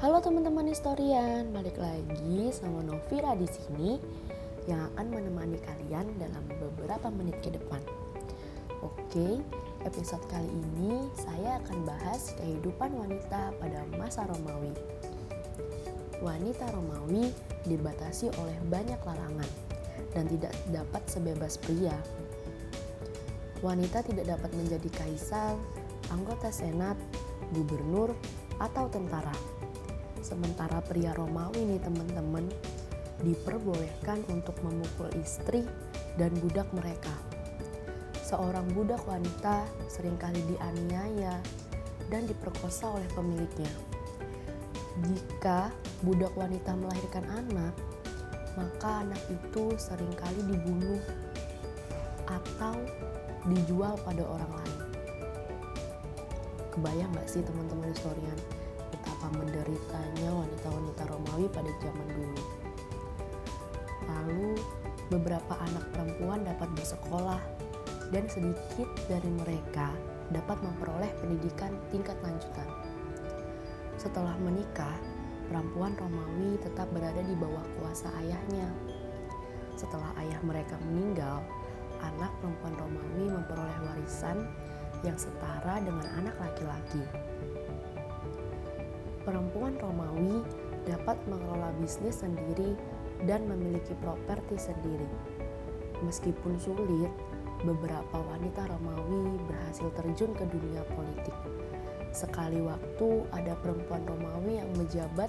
Halo teman-teman historian, balik lagi sama Novira di sini yang akan menemani kalian dalam beberapa menit ke depan. Oke, episode kali ini saya akan bahas kehidupan wanita pada masa Romawi. Wanita Romawi dibatasi oleh banyak larangan dan tidak dapat sebebas pria. Wanita tidak dapat menjadi kaisar, anggota senat, gubernur, atau tentara Sementara pria Romawi nih teman-teman diperbolehkan untuk memukul istri dan budak mereka. Seorang budak wanita sering kali dianiaya dan diperkosa oleh pemiliknya. Jika budak wanita melahirkan anak, maka anak itu sering kali dibunuh atau dijual pada orang lain. Kebayang gak sih teman-teman historian? Betapa menderitanya wanita-wanita Romawi pada zaman dulu. Lalu, beberapa anak perempuan dapat bersekolah dan sedikit dari mereka dapat memperoleh pendidikan tingkat lanjutan. Setelah menikah, perempuan Romawi tetap berada di bawah kuasa ayahnya. Setelah ayah mereka meninggal, anak perempuan Romawi memperoleh warisan yang setara dengan anak laki-laki perempuan Romawi dapat mengelola bisnis sendiri dan memiliki properti sendiri. Meskipun sulit, beberapa wanita Romawi berhasil terjun ke dunia politik. Sekali waktu ada perempuan Romawi yang menjabat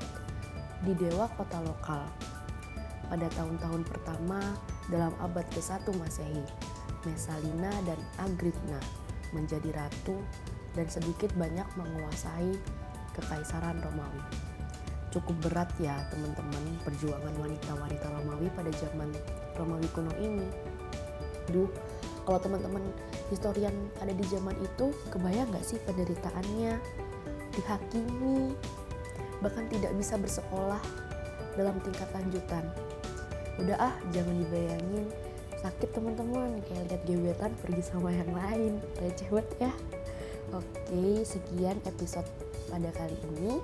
di dewa kota lokal. Pada tahun-tahun pertama dalam abad ke-1 Masehi, Mesalina dan Agripna menjadi ratu dan sedikit banyak menguasai Kekaisaran Romawi. Cukup berat ya teman-teman perjuangan wanita-wanita Romawi pada zaman Romawi kuno ini. Duh, kalau teman-teman historian ada di zaman itu, kebayang nggak sih penderitaannya? Dihakimi, bahkan tidak bisa bersekolah dalam tingkat lanjutan. Udah ah, jangan dibayangin sakit teman-teman kayak lihat gebetan pergi sama yang lain receh banget ya oke sekian episode pada kali ini.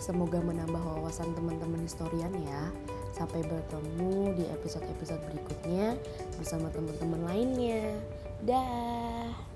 Semoga menambah wawasan teman-teman historian ya. Sampai bertemu di episode-episode berikutnya bersama teman-teman lainnya. Dah.